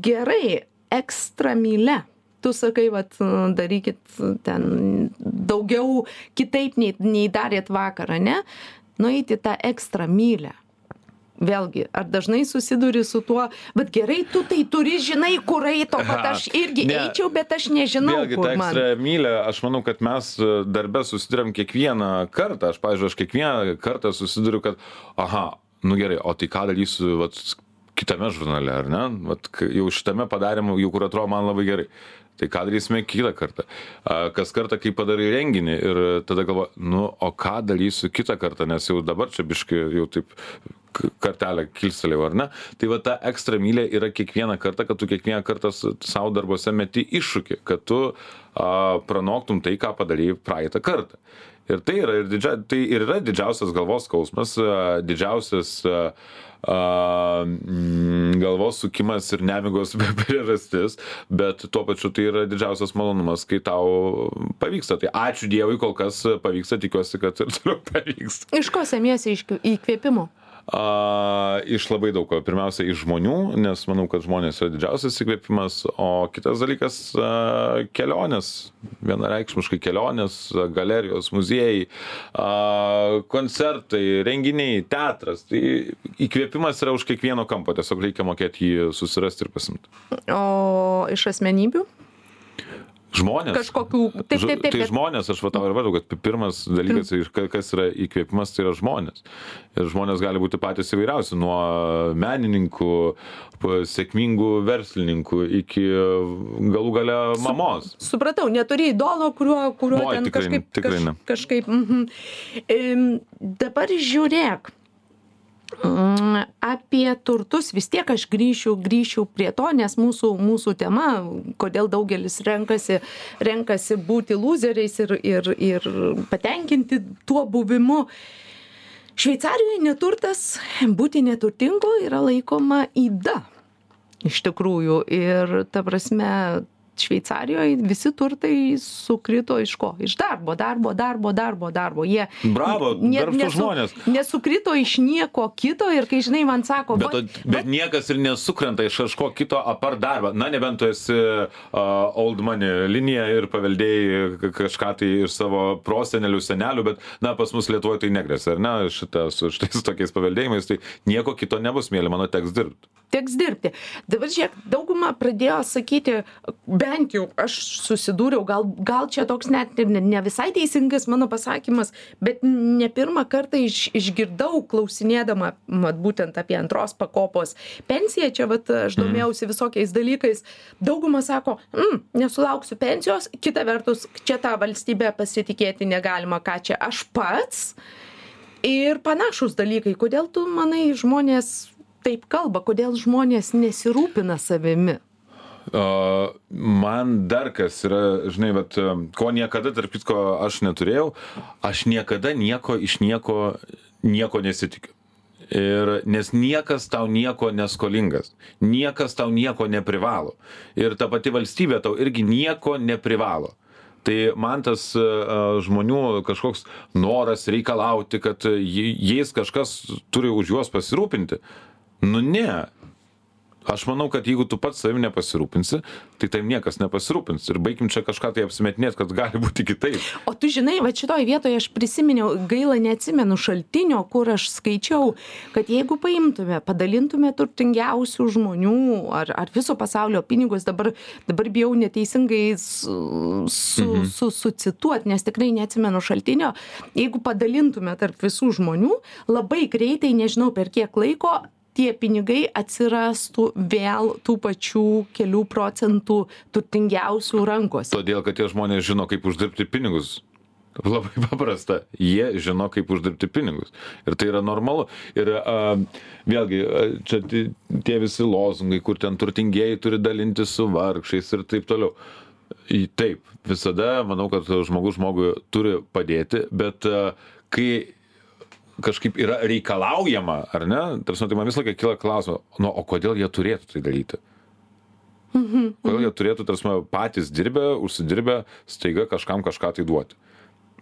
gerai, ekstra mylė. Tu sakai, vat, darykit ten daugiau kitaip nei, nei darėt vakarą, ne? Nueiti tą ekstra mylę vėlgi ar dažnai susiduri su tuo bet gerai tu tai turi žinai kur eit o kad aš irgi eičiau bet aš nežinau
Vėlgi, ta ekstremylė, aš manau, kad mes e, darbe susidurėm kiekvieną kartą. Aš, pavyzdžiui, aš kiekvieną kartą susiduriu, kad, aha, nu gerai, o tai ką darysiu, vat, kitame žurnale, ar ne? Vat, jau šitame padarėme, jau kur atrodo man labai gerai. Tai ką darysime kitą kartą? Kas kartą, kai padarai renginį ir tada galvo, nu, o ką darysiu kitą kartą, nes jau dabar čia biškai jau taip kartelę kilstelėjau, ar ne? Tai va ta ekstra mylė yra kiekvieną kartą, kad tu kiekvieną kartą savo darbuose meti iššūkį, kad tu a, pranoktum tai, ką padarėjai praeitą kartą. Ir tai yra, ir didžia, tai ir yra didžiausias galvos skausmas, didžiausias a, mm, galvos sukimas ir nemigos priežastis, bet tuo pačiu tai yra didžiausias malonumas, kai tau pavyksta. Tai ačiū Dievui, kol kas pavyksta, tikiuosi, kad ir toliau pavyks.
Iš ko semiesi įkvėpimo?
A, iš labai daug ko. Pirmiausia, iš žmonių, nes manau, kad žmonės yra didžiausias įkvėpimas, o kitas dalykas kelionės. Vienareikšmiškai kelionės, galerijos, muziejai, a, koncertai, renginiai, teatras. Tai įkvėpimas yra už kiekvieno kampo, tiesiog reikia mokėti jį susirasti ir pasimti.
O iš asmenybių?
Žmonės.
Kažkokių. Taip, taip, taip.
Tai žmonės, aš va tau ir vadau, kad pirmas dalykas, kas yra įkvėpimas, tai yra žmonės. Ir žmonės gali būti patys įvairiausi, nuo menininkų, sėkmingų verslininkų iki galų gale mamos.
Supratau, neturi idolo, kuriuo, kuriuo
Oi,
ten
tikrai,
kažkaip.
tikrai ne.
Kaž, kažkaip mhm. Em, dabar žiūrėk. Mm, apie turtus vis tiek aš grįšiu grįšiu prie to nes mūsų mūsų tema kodėl daugelis renkasi renkasi būti lūzeriais ir ir ir patenkinti tuo buvimu. Šveicarijoje neturtas būti neturtingu yra laikoma yda iš tikrųjų. Ir ta prasme šveicarijoj visi turtai sukrito iš ko iš darbo darbo darbo darbo darbo jie
Bravo, darbštūs žmonės.
nesukrito iš nieko kito ir kai žinai man sako
Bet,
va,
o- bet niekas ir nesukrenta iš kažko kito apart darbą. Na, nebent tu esi uh, old money linija ir paveldėjai kažką tai iš savo prosenelių, senelių, bet, na, pas mus Lietuvoje tai negrėsia, ar ne, šitą, su šitais tokiais paveldėjimais, tai nieko kito nebus, mėly, mano teks dirbti.
teks dirbti. Dabar žiūrėk, dauguma pradėjo sakyti, bent jau aš susidūriau, gal, gal čia toks net ir ne, ne visai teisingas mano pasakymas, bet ne pirmą kartą iš, išgirdau klausinėdama mat, būtent apie antros pakopos pensiją, čia vat, aš domėjausi visokiais dalykais, dauguma sako, mm, nesulauksiu pensijos, kita vertus, čia tą valstybę pasitikėti negalima, ką čia aš pats. Ir panašus dalykai, kodėl tu manai žmonės taip kalba, kodėl žmonės nesirūpina savimi?
Uh, man dar kas yra, žinai, bet, ko niekada, tarp kitko, aš neturėjau, aš niekada nieko iš nieko, nieko nesitikiu. Ir nes niekas tau nieko neskolingas, niekas tau nieko neprivalo. Ir ta pati valstybė tau irgi nieko neprivalo. Tai man tas uh, žmonių kažkoks noras reikalauti, kad jais kažkas turi už juos pasirūpinti. Nu ne, Aš manau, kad jeigu tu pats savim nepasirūpinsi, tai tam niekas nepasirūpins. Ir baigim čia kažką tai apsimetinėti, kad gali būti kitaip.
O tu žinai, va šitoj vietoje aš prisiminiau, gaila neatsimenu šaltinio, kur aš skaičiau, kad jeigu paimtume, padalintume turtingiausių žmonių ar, ar viso pasaulio pinigus, dabar, dabar bijau neteisingai su, su, mhm. su, sucituot, nes tikrai neatsimenu šaltinio, jeigu padalintume tarp visų žmonių, labai greitai, nežinau per kiek laiko, tie pinigai atsirastų vėl tų pačių kelių procentų turtingiausių rankose.
Todėl, kad tie žmonės žino, kaip uždirbti pinigus. Labai paprasta. Jie žino, kaip uždirbti pinigus. Ir tai yra normalu. Ir a, vėlgi, a, čia ti- tie visi lozungai, kur ten turtingieji turi dalinti su vargšiais ir taip toliau. Taip, visada manau, kad žmogus žmogui turi padėti, bet a, kai kažkaip yra reikalaujama, ar ne? Tarsi, tai man visą laiką kyla klausimas, nu, o kodėl jie turėtų tai daryti? Kodėl jie turėtų, tarsi, patys dirbę, užsidirbę, staiga kažkam kažką tai duoti?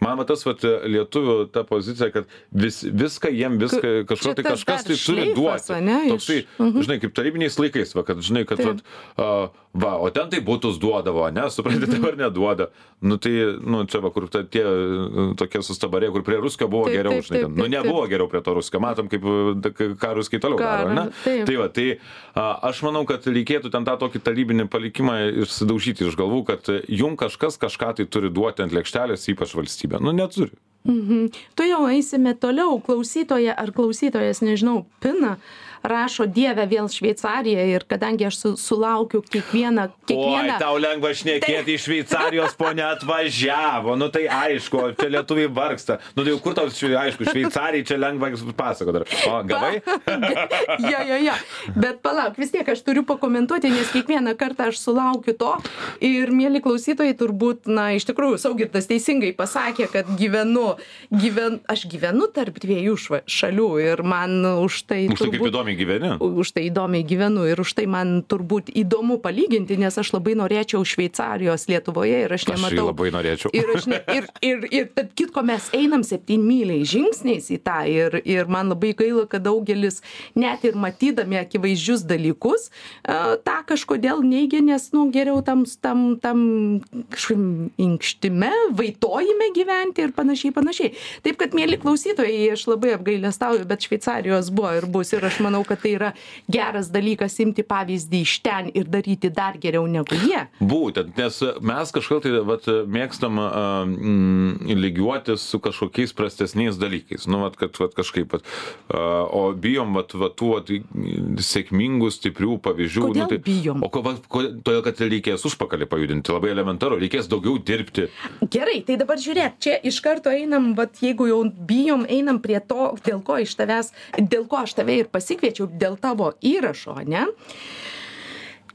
Man va tas vat, lietuvių ta pozicija, kad vis, viską jiem, viską kažko tai kažkas tai turi duoti.
ane, iš-
Toksai, žinai, kaip tarybiniais laikais, va, kad, žinai, kad, vat, uh, va, o ten tai būtus duodavo, ne, suprantate,
Mhm.
dabar neduoda. Nu tai, nu čia va, kur ta, tie uh, tokie sustabarė, kur prie ruskio buvo geriau, žinai, ten. Nu nebuvo geriau prie to ruskio, matom, kaip, uh, ką ruskiai toliau daro,
Karo,
ne?
taip.
Tai va, tai a, aš manau, kad reikėtų ten tą tokį tarybinį palikimą išsidaužyti iš galvų, kad jum kažkas kažką tai turi duoti ant lėkštelės, ypač valstybė. Nu, neturi.
Tu jau eisime toliau, klausytoja ar klausytojas, nežinau, Pina rašo Dieve vėl Šveicarija ir kadangi aš su, sulaukiu kiekvieną, kiekvieną...
Oi, tau lengva šnekėti iš Šveicarijos, ponia atvažiavo, nu tai aišku, čia lietuviai vargsta. Nu tai jau kur tau, aišku, Šveicarijai čia lengva pasako dar. O, gavai?
jo, jo, jo. Bet palauk, vis tiek aš turiu pakomentuoti, nes kiekvieną kartą aš sulaukiu to. Ir, mėly klausytojai, turbūt, na, iš tikrųjų, Saugirtas teisingai pasakė, kad gyvenu, gyven, aš gyvenu tarp dviejų šalių ir man už tai...
Už tai kaip
turbūt-
įdomiai gyveni.
už tai įdomiai gyvenu ir už tai man turbūt įdomu palyginti, nes aš labai norėčiau Šveicarijos Lietuvoje ir aš
Aš jį
nematau.
labai norėčiau.
Ir, aš ne, ir, ir, ir tarp kitko mes einam septynmyliai žingsniais į tą ir, ir man labai gaila, kad daugelis net ir matydami akivaizdžius dalykus, tą kažkodėl neigia, nes, nu, geriau tam, tam, tam inkštime, vaitojime gyventi ir panašiai, panašiai. Taip kad, mėly klausytojai, aš labai apgailestauju, bet Šveicarijos buvo ir bus ir aš manau, kad tai yra geras dalykas imti pavyzdį iš ten ir daryti dar geriau negu jie.
Būtent, nes mes kažkaip tai vat, mėgstam a, mm, lygiuotis su kažkokiais prastesniais dalykais. Nu, vat, kad vat, kažkaip, vat, a, o bijom vat, vat, tų vat, sėkmingų, stiprių pavyzdžių.
Kodėl
nu, tai,
bijom?
O ko, vat, ko, todėl, kad reikės užpakalį pajudinti, labai elementaru, reikės daugiau dirbti.
Gerai, tai dabar žiūrėk, čia iš karto einam, vat, jeigu jau bijom, einam prie to, dėl ko iš tavęs, dėl ko aš tave ir pasikviečiau, dėl tavo įrašo, ne?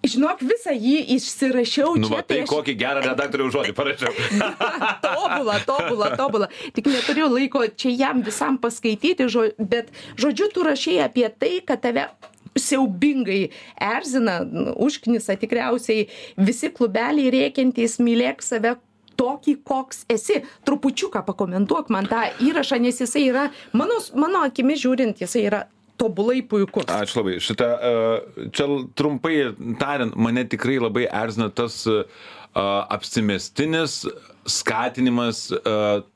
žinok visą jį išsirašiau
Nu,
čia
tai
aš-
kokį gerą redaktorių žodį parašiau.
tobula, tobula, tobula. Tik neturiu laiko čia jam visam paskaityti, žo, bet žodžiu, tu rašai apie tai, kad tave siaubingai erzina, užknisa tikriausiai visi klubeliai rėkiantys, mylėk save tokį, koks esi. Trupučiuką pakomentuok man tą įrašą, nes jisai yra, mano, mano akimi žiūrint, jisai yra tobulai puikus.
Ačiū labai. Šitą, e, čia trumpai tariant, mane tikrai labai erzina tas e, apsimestinis skatinimas e,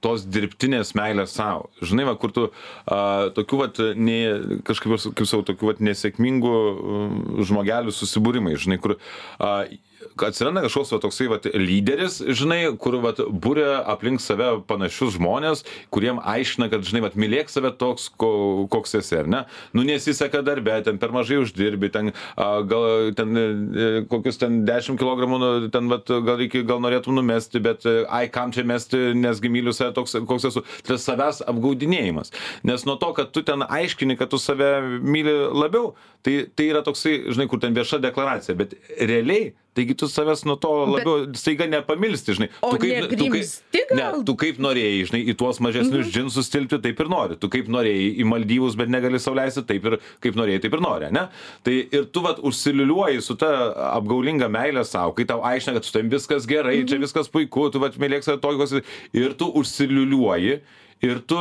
tos dirbtinės meilės savo. Žinai, va, kur tu a, tokių, vat, ne, kažkaip, kaip savo, tokių, vat, nesėkmingų mm, žmogelių susibūrimai, žinai, kur a, atsiranda kažkoks va, toksai vat, lyderis, žinai, kur vat, būrė aplink save panašius žmonės, kuriem aiškina, kad, žinai, vat, mylėk save toks, ko, koks esi, ar ne? Nu, nesiseka darbė, ten per mažai uždirbi, ten a, gal ten e, kokius ten 10 kg, nu, ten vat, gal, reikia, gal norėtum numesti, bet e, ai, kam čia mesti, nesgi myliu save toks, koks esu. Tai savęs apgaudinėjimas. Nes nuo to, kad tu ten aiškini, kad tu save myli labiau, tai, tai yra toksai, žinai, kur ten vieša deklaracija, bet realiai Taigi tu savęs nuo to labiau staiga nepamilsti, žinai.
O
tu kaip, tu kaip, ne, tu kaip norėjai, žinai, į tuos mažesnius mhm. džinsus tilpti, taip ir nori. Tu kaip norėjai į Maldyvus, bet negali sauliaisti, taip ir kaip norėjai, taip ir nori, ne? Tai ir tu vat užsiliuliuoji su ta apgaulinga meilė savo, kai tau aiškina, kad su tavim viskas gerai, mhm. čia viskas puiku, tu vat mylėk save tokios ir tu užsiliuliuoji ir tu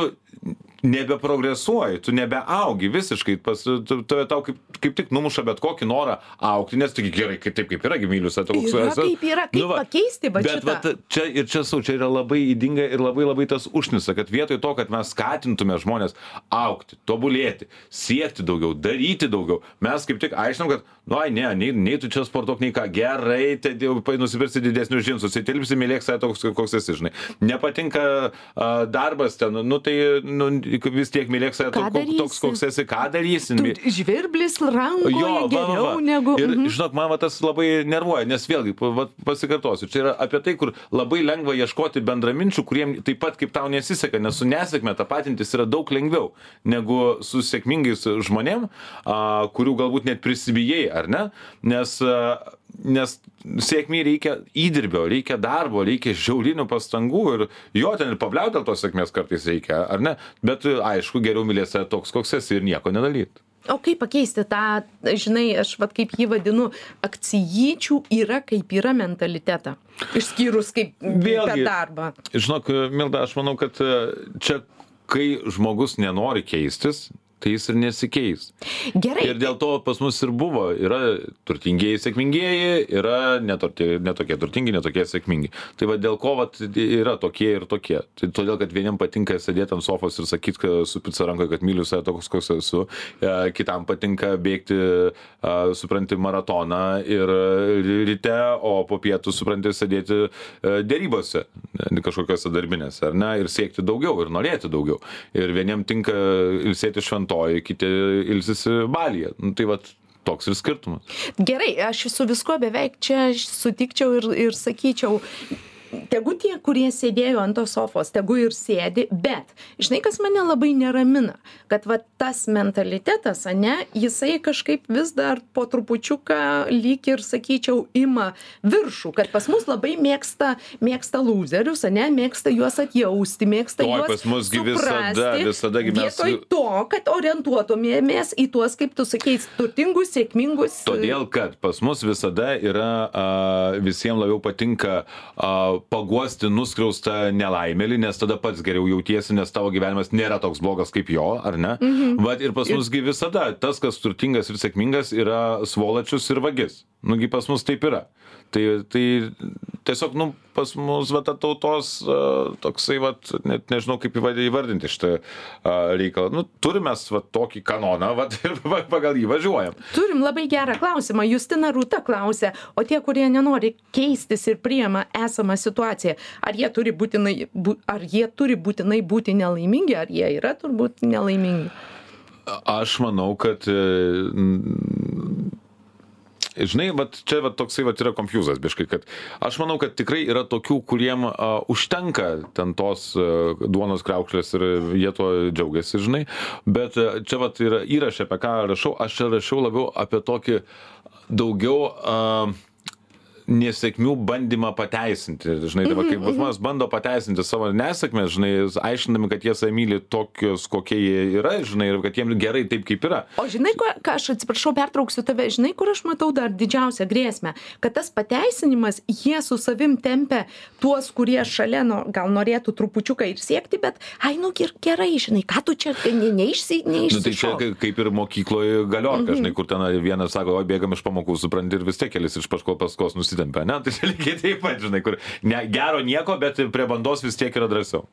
nebeprogresuoji, tu nebeaugi visiškai, pas, tu, tave tau kaip, kaip tik numuša bet kokį norą aukti, nes tik gerai, kaip taip kaip yra, myliu save toks
Yra kaip yra, kaip pakeisti va
bet
šitą?
vat, čia ir čia su, čia yra labai įdinga ir labai labai tas užnisa, kad vietoj to, kad mes skatintume žmonės aukti, tobulėti, siekti daugiau, daryti daugiau, mes kaip tik aiškinam, kad, nu, ai, ne, nei, nei tu čia sportuok, nei ką, gerai, tai nusipirksi didesnius džinsus, įtilpsi, mylėk save toks, koks esi, žinai. Nepatinka a, darbas ten, nu, tai nu, vis tiek mylėk save
Ką
toks, koks esi, ką darysi.
Tu žvirblis rankoje
Jo, va, va,
geriau
va.
negu...
Ir
Mhm.
žinok, man va tas labai nervuoja, nes vėlgi, va, pasikartosiu, čia yra apie tai, kur labai lengva ieškoti bendraminčių, kuriem taip pat kaip tau nesiseka, nes su nesėkme tapatintis yra daug lengviau negu su sėkmingais žmonėm, a, kurių galbūt net prisibijai, ar ne? Nes, a, nes sėkmiai reikia įdirbio, reikia darbo, reikia žiaulinių pastangų ir jo ten ir pabliauti dėl tos sėkmės kartais reikia, ar ne? Bet aišku, geriau mylėti save toks, koks esi ir nieko nedaryti.
O kaip pakeisti tą, žinai, aš vad kaip jį vadinu, akcijyčių yra kaip yra mentalitetą. Išskyrus kaip per
Vėlgi.
darbą.
Žinok, Milda, aš manau, kad e, čia, kai žmogus nenori keistis, tai jis ir nesikeis.
Gerai.
Ir dėl to pas mus ir buvo, yra turtingieji, sėkmingieji, yra netorti, netokie turtingi, netokie sėkmingi. Tai va dėl ko vat, yra tokie ir tokie. Tai todėl, kad vieniem patinka sėdėti ant sofos ir sakyti su pica rankoje, kad myliu save toks, koks esu, e, kitam patinka bėgti, e, supranti, maratoną ir ryte, o po pietų, supranti, sėdėti e, dėrybose, kažkokiose darbinėse, ar ne, ir siekti daugiau, ir norėti daugiau. Ir vieniem tinka ilsėti šventoji, kiti ilsisi balyje. Nu, tai va toks ir skirtumas.
Gerai, aš su viskuo beveik čia sutikčiau ir, ir sakyčiau, tegu tie, kurie sėdėjo ant tos sofos, tegu ir sėdi, bet, žinai, kas mane labai neramina, kad va tas mentalitetas, ane, jisai kažkaip vis dar po trupučiuką lyg ir, sakyčiau, ima viršų, kad pas mus labai mėgsta, mėgsta loserius, ane, mėgsta juos atjausti, mėgsta juos suprasti,
visada
Vietoj to, kad orientuotumėmės į tuos, kaip tu sakei, turtingus, sėkmingus.
Todėl, kad pas mus visada yra a, visiems labiau patinka a, paguosti nuskriaustą nelaimėlį, nes tada pats geriau jautiesi, nes tavo gyvenimas nėra toks blogas kaip jo, ar ne? Mhm. Vat ir pas musgi visada tas, kas turtingas ir sėkmingas, yra svolačius ir vagis. Nugi pas mus taip yra. Tai, tai tiesiog, nu, pas mus, va, ta tautos toksai, va, net nežinau, kaip įva- įvardinti šitą reikalą. Nu, turime, va, tokį kanoną, va, ir va, pagal jį važiuojam.
Turim labai gerą klausimą. Justina Rūta klausė, o tie, kurie nenori keistis ir priema esamą situaciją, ar jie turi būtinai, bu, ar jie turi būtinai būti nelaimingi, ar jie yra turbūt nelaimingi?
Aš manau, kad e, žinai, vat, čia vat, toksai vat, yra konfuzas biškai, kad aš manau, kad tikrai yra tokių, kuriem uh, užtenka ten tos uh, duonos kreukšlės ir jie tuo džiaugiasi, žinai, bet uh, čia vat yra įrašė, apie ką rašau, aš čia rašiau labiau apie tokį daugiau uh, nesėkmių bandymą pateisinti. Žinai, dabar kaip
Mhm,
žmonės bando pateisinti savo nesėkmės, žinai, aiškindami, kad jie save myli tokius, kokie jie yra, žinai, ir kad jiems gerai taip, kaip yra.
O žinai, ką, ką aš atsiprašau, pertrauksiu tave, žinai, kur aš matau dar didžiausią grėsmę, kad tas pateisinimas, jie su savim tempia tuos, kurie šalia, nu, gal norėtų trupučiuką ir siekti, bet, ai, nu, ger- gerai, žinai, ką tu čia ne, neišsi,
Nu, tai čia
neišsi.
kai- kaip ir mokykloje galiorka,
Mhm.
žinai, kur ten vienas sako, o bėgam iš pamokų, supranti, ir vis tiek kelis iš paskos paskos nusitempia, ne? Tai čia lygiai taip pat, žinai, kur ne, gero nieko, bet prie bandos vis tiek yra drąsiau.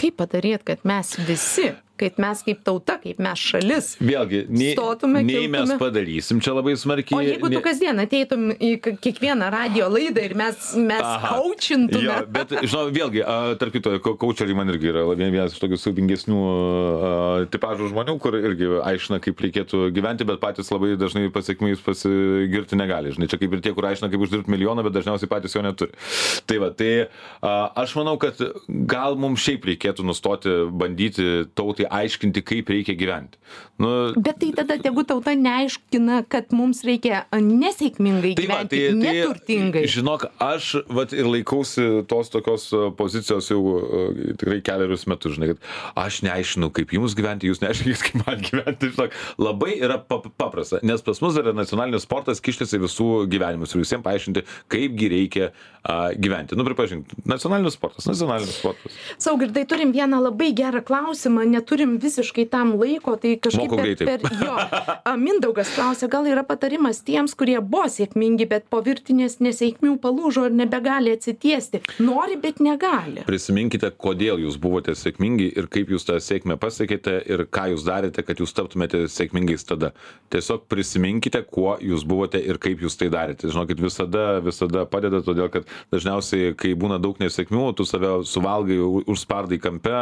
Kaip padaryt, kad mes visi, kad mes kaip tauta, kaip mes šalis.
Vėlgi, nei,
Stotume,
nei mes
kiltume.
padarysim čia labai smarkiai.
O jeigu tu
nei-
kasdien ateitum į kiekvieną radio laidą ir mes, mes kaučintume.
Jo, bet, žinau, vėlgi, tarp kito, kaučeriai man irgi yra vien- vienas iš tokių siubingesnių tipažų žmonių, kur irgi aiškina, kaip reikėtų gyventi, bet patys labai dažnai pasiekmais pasigirti negali. Žinai, čia kaip ir tie, kur aiškina, kaip uždirbti milijoną, bet dažniausiai patys jo neturi. Tai va, tai a, aš manau, kad gal mums šiaip reikėtų nustoti bandyti tautai aiškinti, kaip reikia gyventi. Nu,
Bet tai tada tegu tauta neaiškina, kad mums reikia a, nesėkmingai
Tai va,
gyventi, neturtingai.
Žinok, aš vat, ir laikausi tos tokios pozicijos jau tikrai keliarius metus, žinai, kad aš neaiškinu, kaip jums gyventi, jūs neaiškinkit, kaip man gyventi. Žinok, labai yra pap paprasta, nes pas mus yra nacionalinis sportas kištis į visų gyvenimus ir visiems paaiškinti, kaipgi reikia uh, gyventi. Nu, pripažink, nacionalinis sportas, nacionalinis sportas.
Saugirdai, turim vieną labai gerą klausimą, neturim visiškai tam laiko, tai kažkaip per, per jo. A, Mindaugas klausė, gal yra patarimas tiems, kurie buvo sėkmingi, bet po virtinės nesėkmių palūžo ir nebegali atsitiesti. Nori, bet negali.
Prisiminkite, kodėl jūs buvote sėkmingi ir kaip jūs tą sėkmę pasiekėte ir ką jūs darėte, kad jūs taptumėte sėkmingais tada. Tiesiog prisiminkite, kuo jūs buvote ir kaip jūs tai darėte. Žinokit, visada, visada padeda, todėl kad dažniausiai, kai būna daug nesėkmių, tu save suvalgai, užspardai kampe,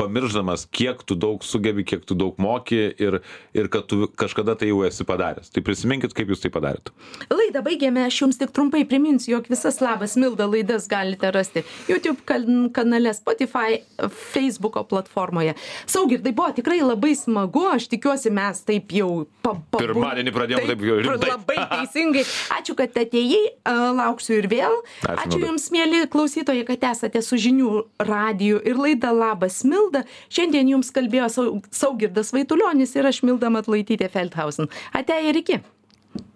pamirždamas, kiek tu daug sugebi, kiek tu daug moki ir, ir kad tu kažkada tai jau esi padaręs. Tai prisiminkit, kaip jūs tai padarėte.
Laidą baigėme, aš jums tik trumpai priminsiu, jog visas labas Milda laidas galite rasti YouTube kan- kanale, Spotify, Facebooko platformoje. Saugirdai buvo tikrai labai smagu, aš tikiuosi mes taip jau pa, pa,
Pirmadienį pradėjom taip jau rimtai.
Labai teisingai. Ačiū, kad atėjai, lauksiu ir vėl.
Ačiū
Ačiū. Jums, mėly klausytojai, kad esate su žinių radiju ir laida Labas Milda. Šiandien Jums kalbėjo Sau- Saugirdas Vaitulionis ir aš Milda Matlaitytė Feldhausen. Ate ir iki.